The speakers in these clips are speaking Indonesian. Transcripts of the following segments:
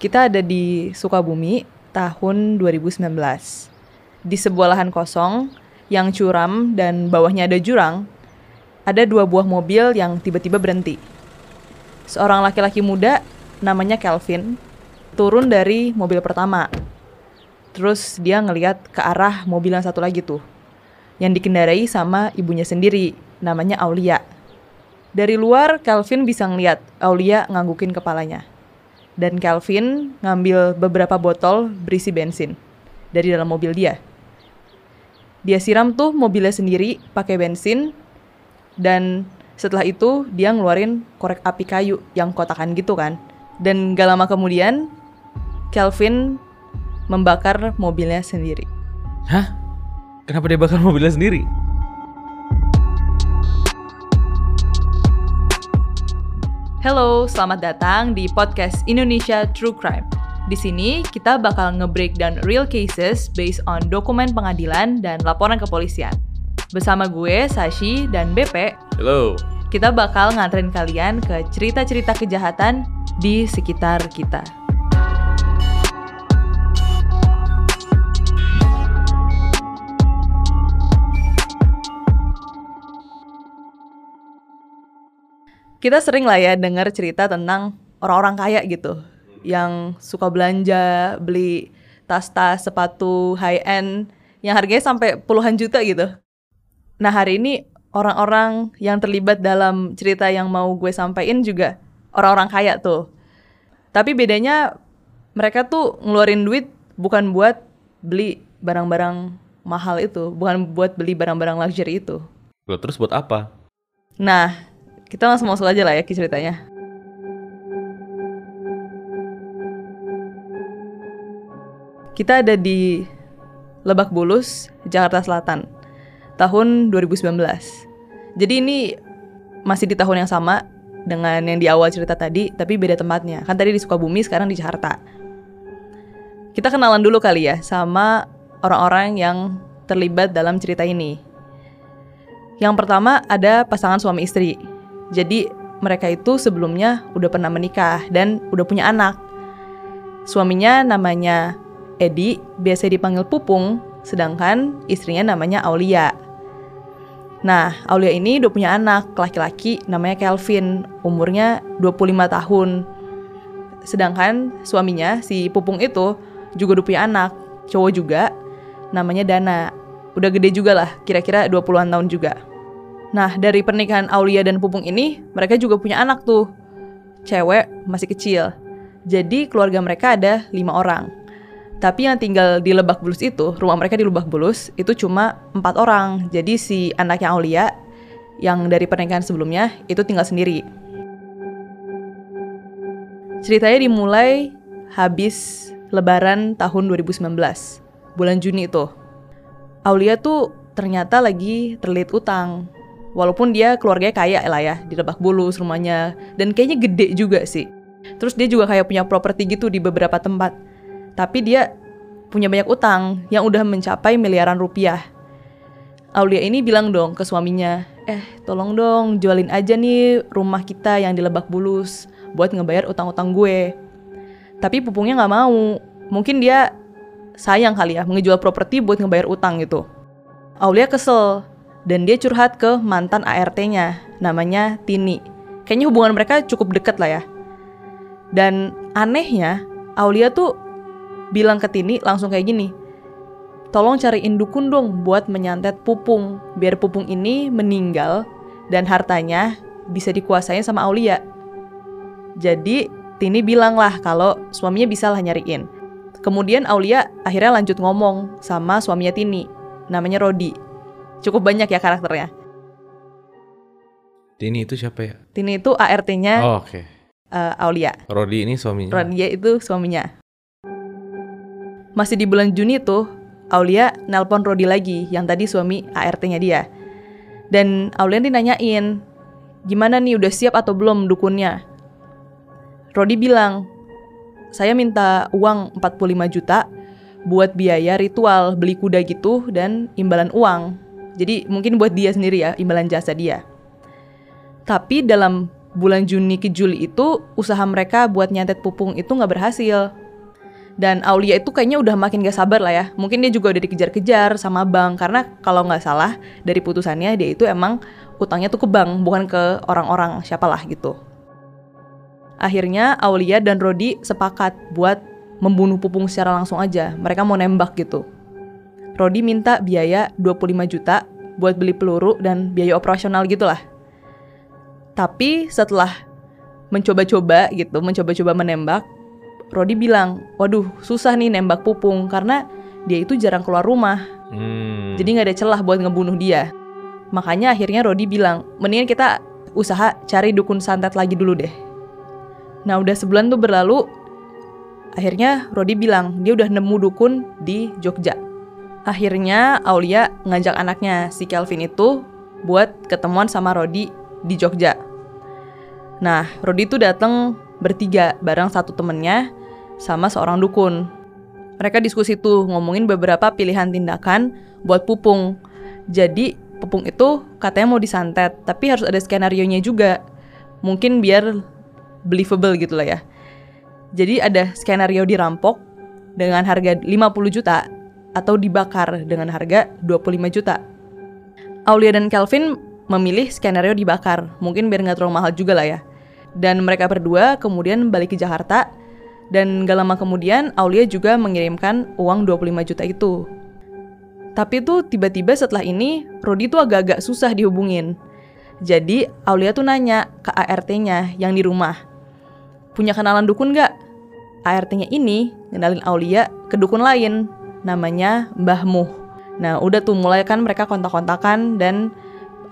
Kita ada di Sukabumi tahun 2019. Di sebuah lahan kosong yang curam dan bawahnya ada jurang, ada dua buah mobil yang tiba-tiba berhenti. Seorang laki-laki muda namanya Kelvin turun dari mobil pertama. Terus dia ngeliat ke arah mobil yang satu lagi tuh, yang dikendarai sama ibunya sendiri, namanya Aulia. Dari luar, Kelvin bisa ngeliat Aulia nganggukin kepalanya dan Calvin ngambil beberapa botol berisi bensin dari dalam mobil dia. Dia siram tuh mobilnya sendiri pakai bensin dan setelah itu dia ngeluarin korek api kayu yang kotakan gitu kan. Dan gak lama kemudian Calvin membakar mobilnya sendiri. Hah? Kenapa dia bakar mobilnya sendiri? Halo, selamat datang di podcast Indonesia True Crime. Di sini kita bakal nge-breakdown real cases based on dokumen pengadilan dan laporan kepolisian. Bersama gue, Sashi, dan BP, Halo. kita bakal nganterin kalian ke cerita-cerita kejahatan di sekitar kita. Kita sering lah ya dengar cerita tentang orang-orang kaya gitu yang suka belanja, beli tas-tas, sepatu high end yang harganya sampai puluhan juta gitu. Nah, hari ini orang-orang yang terlibat dalam cerita yang mau gue sampaikan juga orang-orang kaya tuh. Tapi bedanya mereka tuh ngeluarin duit bukan buat beli barang-barang mahal itu, bukan buat beli barang-barang luxury itu. Loh, terus buat apa? Nah, kita langsung masuk aja lah ya ke ceritanya. Kita ada di Lebak Bulus, Jakarta Selatan, tahun 2019. Jadi ini masih di tahun yang sama dengan yang di awal cerita tadi, tapi beda tempatnya. Kan tadi di Sukabumi, sekarang di Jakarta. Kita kenalan dulu kali ya sama orang-orang yang terlibat dalam cerita ini. Yang pertama ada pasangan suami istri. Jadi mereka itu sebelumnya udah pernah menikah dan udah punya anak. Suaminya namanya Edi, biasa dipanggil Pupung, sedangkan istrinya namanya Aulia. Nah, Aulia ini udah punya anak laki-laki namanya Kelvin, umurnya 25 tahun. Sedangkan suaminya si Pupung itu juga udah punya anak, cowok juga, namanya Dana. Udah gede juga lah, kira-kira 20-an tahun juga. Nah, dari pernikahan Aulia dan Pupung ini, mereka juga punya anak tuh. Cewek masih kecil. Jadi keluarga mereka ada lima orang. Tapi yang tinggal di Lebak Bulus itu, rumah mereka di Lebak Bulus, itu cuma empat orang. Jadi si anaknya Aulia, yang dari pernikahan sebelumnya, itu tinggal sendiri. Ceritanya dimulai habis lebaran tahun 2019, bulan Juni itu. Aulia tuh ternyata lagi terlilit utang Walaupun dia keluarganya kaya lah ya di Lebak Bulus rumahnya dan kayaknya gede juga sih. Terus dia juga kayak punya properti gitu di beberapa tempat. Tapi dia punya banyak utang yang udah mencapai miliaran rupiah. Aulia ini bilang dong ke suaminya, eh tolong dong jualin aja nih rumah kita yang di Lebak Bulus buat ngebayar utang-utang gue. Tapi pupungnya nggak mau. Mungkin dia sayang kali ya mengejual properti buat ngebayar utang gitu. Aulia kesel dan dia curhat ke mantan ART-nya, namanya Tini. Kayaknya hubungan mereka cukup deket lah ya. Dan anehnya, Aulia tuh bilang ke Tini langsung kayak gini, tolong cariin dukun dong buat menyantet Pupung, biar Pupung ini meninggal dan hartanya bisa dikuasain sama Aulia. Jadi Tini bilang lah kalau suaminya bisa lah nyariin. Kemudian Aulia akhirnya lanjut ngomong sama suaminya Tini, namanya Rodi cukup banyak ya karakternya. Tini itu siapa ya? Tini itu ART-nya Oh, oke. uh, Aulia. Rodi ini suaminya. Rodia itu suaminya. Masih di bulan Juni tuh, Aulia nelpon Rodi lagi, yang tadi suami ART-nya dia. Dan Aulia dinanyain, gimana nih udah siap atau belum dukunnya? Rodi bilang, saya minta uang 45 juta buat biaya ritual beli kuda gitu dan imbalan uang. Jadi mungkin buat dia sendiri ya, imbalan jasa dia. Tapi dalam bulan Juni ke Juli itu usaha mereka buat nyantet pupung itu nggak berhasil. Dan Aulia itu kayaknya udah makin gak sabar lah ya. Mungkin dia juga udah dikejar-kejar sama bank karena kalau nggak salah dari putusannya dia itu emang utangnya tuh ke bank bukan ke orang-orang siapalah gitu. Akhirnya Aulia dan Rodi sepakat buat membunuh Pupung secara langsung aja. Mereka mau nembak gitu. Rodi minta biaya 25 juta buat beli peluru dan biaya operasional gitulah. Tapi setelah mencoba-coba gitu, mencoba-coba menembak, Rodi bilang, waduh susah nih nembak Pupung karena dia itu jarang keluar rumah. Hmm. Jadi nggak ada celah buat ngebunuh dia. Makanya akhirnya Rodi bilang, mendingan kita usaha cari dukun santet lagi dulu deh. Nah udah sebulan tuh berlalu, akhirnya Rodi bilang dia udah nemu dukun di Jogja. Akhirnya Aulia ngajak anaknya si Kelvin itu buat ketemuan sama Rodi di Jogja. Nah, Rodi tuh datang bertiga bareng satu temennya sama seorang dukun. Mereka diskusi tuh ngomongin beberapa pilihan tindakan buat pupung. Jadi pupung itu katanya mau disantet, tapi harus ada skenario-nya juga. Mungkin biar believable gitu lah ya. Jadi ada skenario dirampok dengan harga 50 juta atau dibakar dengan harga 25 juta. Aulia dan Kelvin memilih skenario dibakar, mungkin biar nggak terlalu mahal juga lah ya. Dan mereka berdua kemudian balik ke Jakarta dan gak lama kemudian Aulia juga mengirimkan uang 25 juta itu. Tapi tuh tiba-tiba setelah ini Rodi tuh agak-agak susah dihubungin. Jadi Aulia tuh nanya ke ART-nya yang di rumah. Punya kenalan dukun gak? ART-nya ini ngenalin Aulia ke dukun lain, namanya Mbah Muh. Nah udah tuh mulai kan mereka kontak-kontakan dan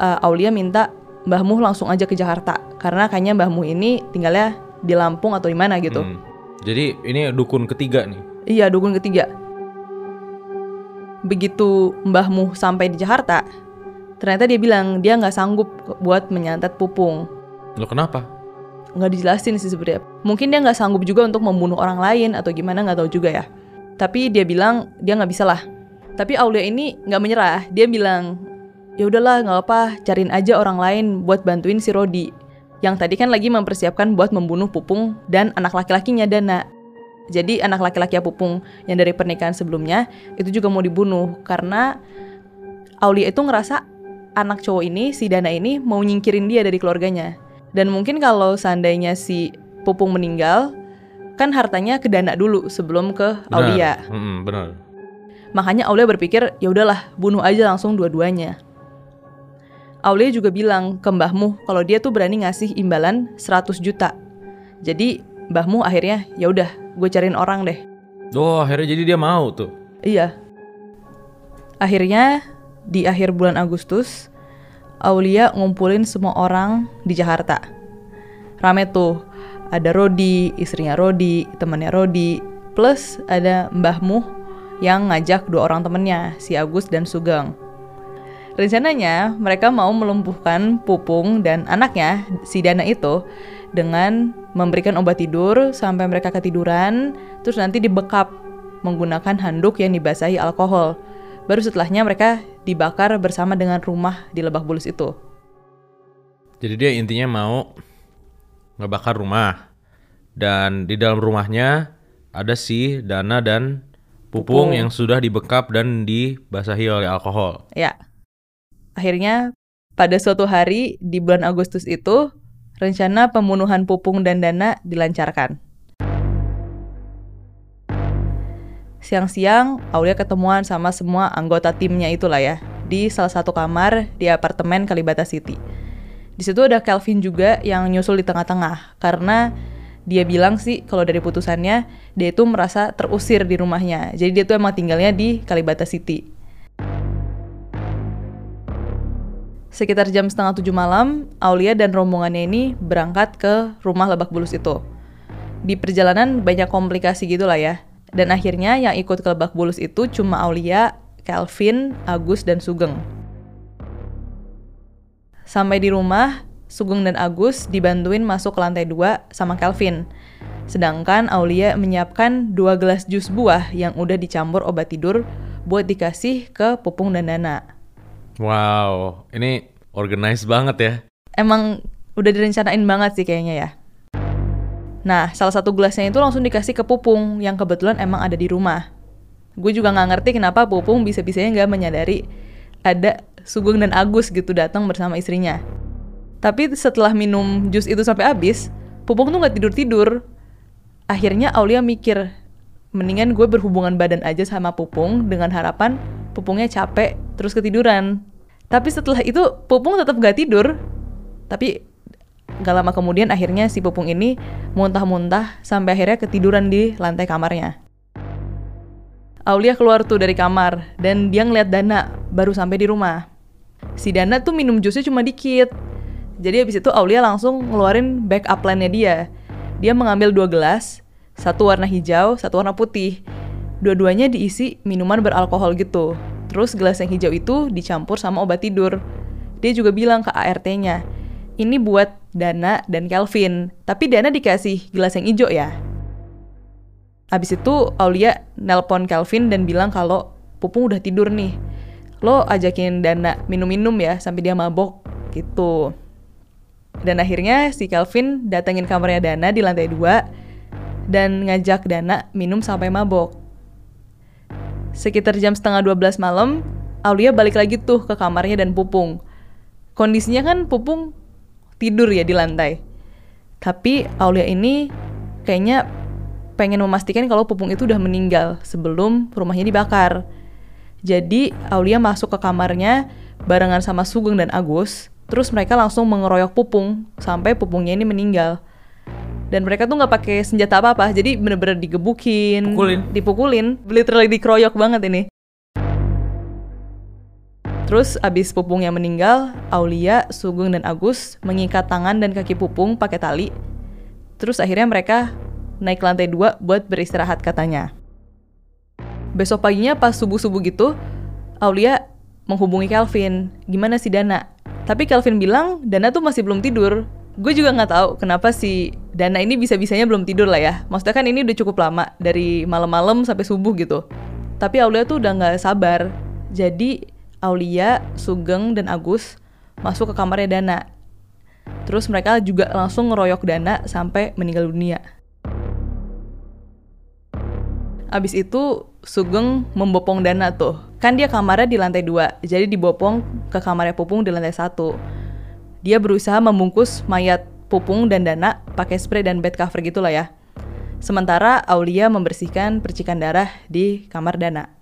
uh, Aulia minta Mbah Muh langsung aja ke Jakarta karena kayaknya Mbah Muh ini tinggalnya di Lampung atau di mana gitu. Hmm. Jadi ini dukun ketiga nih. Iya, dukun ketiga. Begitu Mbah Muh sampai di Jakarta, ternyata dia bilang dia nggak sanggup buat menyantet pupung. Lo kenapa? Nggak dijelasin sih sebenarnya. Mungkin dia nggak sanggup juga untuk membunuh orang lain atau gimana nggak tahu juga ya. Tapi dia bilang dia nggak bisa lah. Tapi Aulia ini nggak menyerah. Dia bilang ya udahlah nggak apa, cariin aja orang lain buat bantuin si Rodi. Yang tadi kan lagi mempersiapkan buat membunuh Pupung dan anak laki-lakinya Dana. Jadi anak laki-laki Pupung yang dari pernikahan sebelumnya itu juga mau dibunuh karena Aulia itu ngerasa anak cowok ini si Dana ini mau nyingkirin dia dari keluarganya. Dan mungkin kalau seandainya si Pupung meninggal, kan hartanya ke Dana dulu sebelum ke Aulia. Benar. Mm-mm, benar. Makanya Aulia berpikir ya udahlah bunuh aja langsung dua-duanya. Aulia juga bilang ke mbahmu kalau dia tuh berani ngasih imbalan 100 juta. Jadi mbahmu akhirnya ya udah gue cariin orang deh. Oh, akhirnya jadi dia mau tuh. Iya. Akhirnya di akhir bulan Agustus, Aulia ngumpulin semua orang di Jakarta. Rame tuh, ada Rodi, istrinya Rodi, temannya Rodi, plus ada Mbah Muh yang ngajak dua orang temennya, si Agus dan Sugeng. Rencananya mereka mau melumpuhkan Pupung dan anaknya, si Dana itu, dengan memberikan obat tidur sampai mereka ketiduran, terus nanti dibekap menggunakan handuk yang dibasahi alkohol. Baru setelahnya mereka dibakar bersama dengan rumah di Lebak Bulus itu. Jadi dia intinya mau ngebakar rumah. Dan di dalam rumahnya ada si Dana dan Pupung, Pupung. yang sudah dibekap dan dibasahi oleh alkohol. Ya. Akhirnya pada suatu hari di bulan Agustus itu rencana pembunuhan Pupung dan Dana dilancarkan. Siang-siang, Aulia ketemuan sama semua anggota timnya itulah ya di salah satu kamar di apartemen Kalibata City. Di situ ada Kelvin juga yang nyusul di tengah-tengah karena dia bilang sih kalau dari putusannya dia itu merasa terusir di rumahnya. Jadi dia tuh emang tinggalnya di Kalibata City. Sekitar jam setengah tujuh malam, Aulia dan rombongannya ini berangkat ke rumah Lebak Bulus itu. Di perjalanan banyak komplikasi gitu lah ya. Dan akhirnya yang ikut ke Lebak Bulus itu cuma Aulia, Kelvin, Agus, dan Sugeng. Sampai di rumah, Sugeng dan Agus dibantuin masuk ke lantai dua sama Kelvin. Sedangkan Aulia menyiapkan dua gelas jus buah yang udah dicampur obat tidur buat dikasih ke Pupung dan Dana. Wow, ini organized banget ya. Emang udah direncanain banget sih kayaknya ya. Nah, salah satu gelasnya itu langsung dikasih ke Pupung yang kebetulan emang ada di rumah. Gue juga nggak ngerti kenapa Pupung bisa-bisanya nggak menyadari ada Sugeng dan Agus gitu datang bersama istrinya. Tapi setelah minum jus itu sampai habis, Pupung tuh nggak tidur-tidur. Akhirnya Aulia mikir, mendingan gue berhubungan badan aja sama Pupung dengan harapan Pupungnya capek terus ketiduran. Tapi setelah itu Pupung tetap gak tidur. Tapi gak lama kemudian akhirnya si Pupung ini muntah-muntah sampai akhirnya ketiduran di lantai kamarnya. Aulia keluar tuh dari kamar dan dia ngeliat Dana baru sampai di rumah. Si Dana tuh minum jusnya cuma dikit. Jadi habis itu Aulia langsung ngeluarin backup plan-nya dia. Dia mengambil dua gelas, satu warna hijau, satu warna putih. Dua-duanya diisi minuman beralkohol gitu. Terus gelas yang hijau itu dicampur sama obat tidur. Dia juga bilang ke ART-nya, ini buat Dana dan Kelvin. Tapi Dana dikasih gelas yang hijau ya. Abis itu Aulia nelpon Kelvin dan bilang kalau Pupung udah tidur nih. Lo ajakin Dana minum-minum ya sampai dia mabok gitu. Dan akhirnya si Kelvin datengin kamarnya Dana di lantai 2 dan ngajak Dana minum sampai mabok. Sekitar jam setengah 12 malam, Aulia balik lagi tuh ke kamarnya dan Pupung. Kondisinya kan Pupung tidur ya di lantai. Tapi Aulia ini kayaknya pengen memastikan kalau Pupung itu udah meninggal sebelum rumahnya dibakar. Jadi Aulia masuk ke kamarnya barengan sama Sugeng dan Agus, terus mereka langsung mengeroyok Pupung sampai Pupungnya ini meninggal. Dan mereka tuh nggak pakai senjata apa-apa, jadi bener-bener digebukin, Pukulin. dipukulin, literally dikeroyok banget ini. Terus abis Pupungnya meninggal, Aulia, Sugeng, dan Agus mengikat tangan dan kaki Pupung pakai tali. Terus akhirnya mereka naik lantai dua buat beristirahat katanya. Besok paginya pas subuh-subuh gitu, Aulia menghubungi Kelvin. Gimana si Dana? Tapi Kelvin bilang Dana tuh masih belum tidur. Gue juga nggak tahu kenapa si Dana ini bisa-bisanya belum tidur lah ya. Maksudnya kan ini udah cukup lama dari malam-malam sampai subuh gitu. Tapi Aulia tuh udah nggak sabar. Jadi Aulia, Sugeng, dan Agus masuk ke kamarnya Dana. Terus mereka juga langsung ngeroyok Dana sampai meninggal dunia. Abis itu Sugeng membopong Dana tuh. Kan dia kamarnya di lantai 2, jadi dibopong ke kamarnya Pupung di lantai 1. Dia berusaha membungkus mayat Pupung dan Dana pakai spray dan bed cover gitu lah ya. Sementara Aulia membersihkan percikan darah di kamar Dana.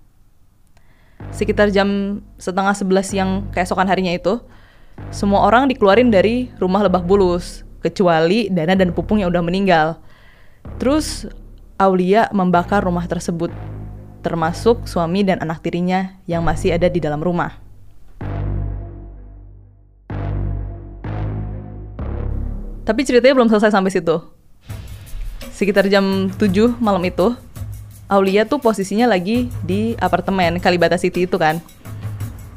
Sekitar jam setengah sebelas siang keesokan harinya itu, semua orang dikeluarin dari rumah Lebah Bulus, kecuali Dana dan Pupung yang udah meninggal. Terus Aulia membakar rumah tersebut, termasuk suami dan anak tirinya yang masih ada di dalam rumah. Tapi ceritanya belum selesai sampai situ. Sekitar jam 7 malam itu, Aulia tuh posisinya lagi di apartemen Kalibata City itu kan.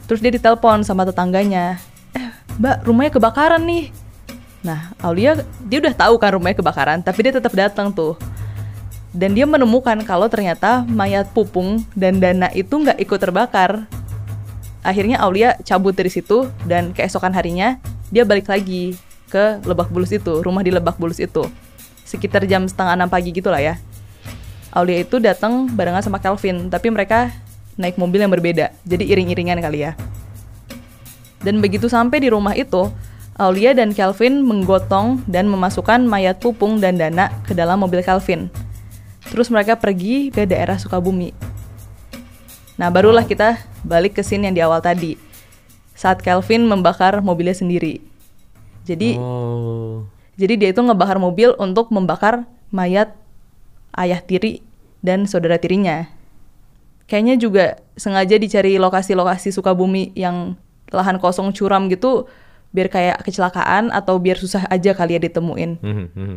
Terus dia ditelepon sama tetangganya. Eh, mbak, rumahnya kebakaran nih. Nah, Aulia, dia udah tahu kan rumahnya kebakaran, tapi dia tetap datang tuh. Dan dia menemukan kalau ternyata mayat Pupung dan Dana itu nggak ikut terbakar. Akhirnya Aulia cabut dari situ dan keesokan harinya dia balik lagi ke Lebak Bulus itu, rumah di Lebak Bulus itu. Sekitar jam setengah enam pagi gitu lah ya. Aulia itu datang barengan sama Kelvin, tapi mereka naik mobil yang berbeda, jadi iring-iringan kali ya. Dan begitu sampai di rumah itu, Aulia dan Kelvin menggotong dan memasukkan mayat Pupung dan Dana ke dalam mobil Kelvin. Terus mereka pergi ke daerah Sukabumi. Nah, barulah kita balik ke scene yang di awal tadi. Saat Kelvin membakar mobilnya sendiri. Jadi Oh. jadi dia itu ngebakar mobil untuk membakar mayat ayah tiri dan saudara tirinya. Kayaknya juga sengaja dicari lokasi-lokasi Sukabumi yang lahan kosong curam gitu biar kayak kecelakaan atau biar susah aja kali ya ditemuin. Mhm, mhm.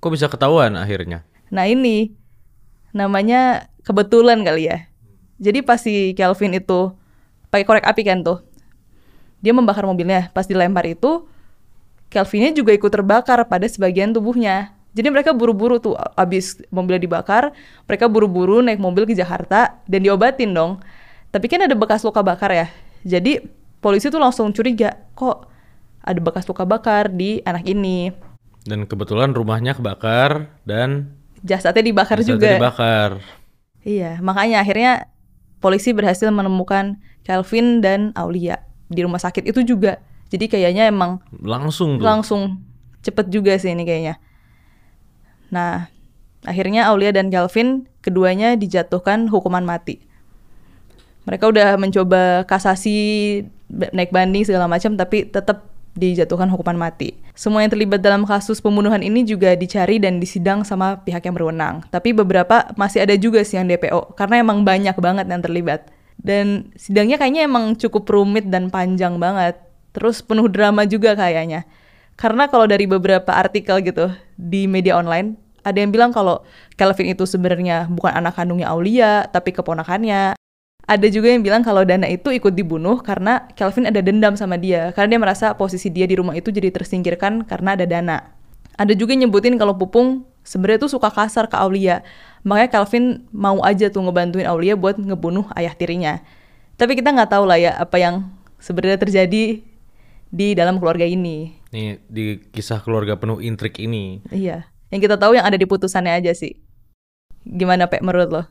Kok bisa ketahuan akhirnya? Nah ini namanya kebetulan kali ya. Jadi pas si Kelvin itu pakai korek api kan tuh, dia membakar mobilnya. Pas dilempar itu, Kelvinnya juga ikut terbakar pada sebagian tubuhnya. Jadi mereka buru-buru tuh abis mobilnya dibakar, mereka buru-buru naik mobil ke Jakarta dan diobatin dong. Tapi kan ada bekas luka bakar ya. Jadi polisi tuh langsung curiga, kok ada bekas luka bakar di anak ini. Dan kebetulan rumahnya kebakar dan Jasadnya dibakar jasadnya juga. dibakar. Iya, makanya akhirnya polisi berhasil menemukan Kelvin dan Aulia di rumah sakit itu juga. Jadi kayaknya emang Langsung tuh. langsung cepet juga sih ini kayaknya. Nah, akhirnya Aulia dan Kelvin keduanya dijatuhkan hukuman mati. Mereka udah mencoba kasasi, naik banding segala macam, tapi tetap dijatuhkan hukuman mati. Semua yang terlibat dalam kasus pembunuhan ini juga dicari dan disidang sama pihak yang berwenang. Tapi beberapa masih ada juga sih yang DPO, karena emang banyak banget yang terlibat. Dan sidangnya kayaknya emang cukup rumit dan panjang banget. Terus penuh drama juga kayaknya. Karena kalau dari beberapa artikel gitu di media online, ada yang bilang kalau Kelvin itu sebenarnya bukan anak kandungnya Aulia, tapi keponakannya. Ada juga yang bilang kalau Dana itu ikut dibunuh karena Kelvin ada dendam sama dia, karena dia merasa posisi dia di rumah itu jadi tersingkirkan karena ada Dana. Ada juga yang nyebutin kalau Pupung sebenarnya tuh suka kasar ke Aulia, makanya Kelvin mau aja tuh ngebantuin Aulia buat ngebunuh ayah tirinya. Tapi kita nggak tahu lah ya apa yang sebenarnya terjadi di dalam keluarga ini. Nih di kisah keluarga penuh intrik ini. Iya, yang kita tahu yang ada di putusannya aja sih. Gimana Pak menurut lo?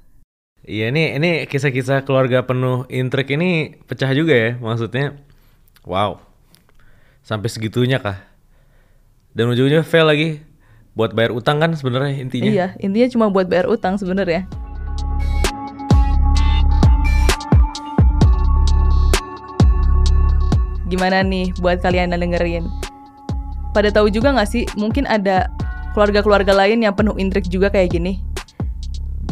Iya ini ini kisah-kisah keluarga penuh intrik ini pecah juga ya maksudnya. Wow. Sampai segitunya kah? Dan ujung-ujungnya fail lagi buat bayar utang kan sebenarnya intinya. Iya, intinya cuma buat bayar utang sebenarnya. Gimana nih buat kalian yang dengerin? Pada tahu juga nggak sih, mungkin ada keluarga-keluarga lain yang penuh intrik juga kayak gini?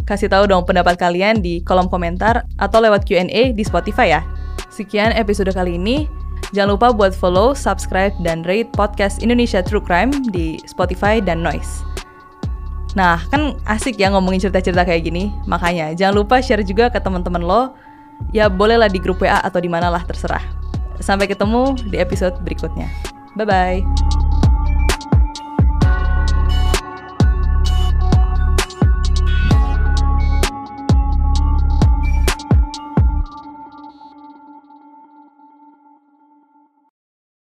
Kasih tahu dong pendapat kalian di kolom komentar atau lewat Q&A di Spotify ya. Sekian episode kali ini. Jangan lupa buat follow, subscribe, dan rate podcast Indonesia True Crime di Spotify dan Noise. Nah, kan asik ya ngomongin cerita-cerita kayak gini. Makanya jangan lupa share juga ke teman-teman lo. Ya bolehlah di grup WA atau di mana lah terserah. Sampai ketemu di episode berikutnya. Bye bye.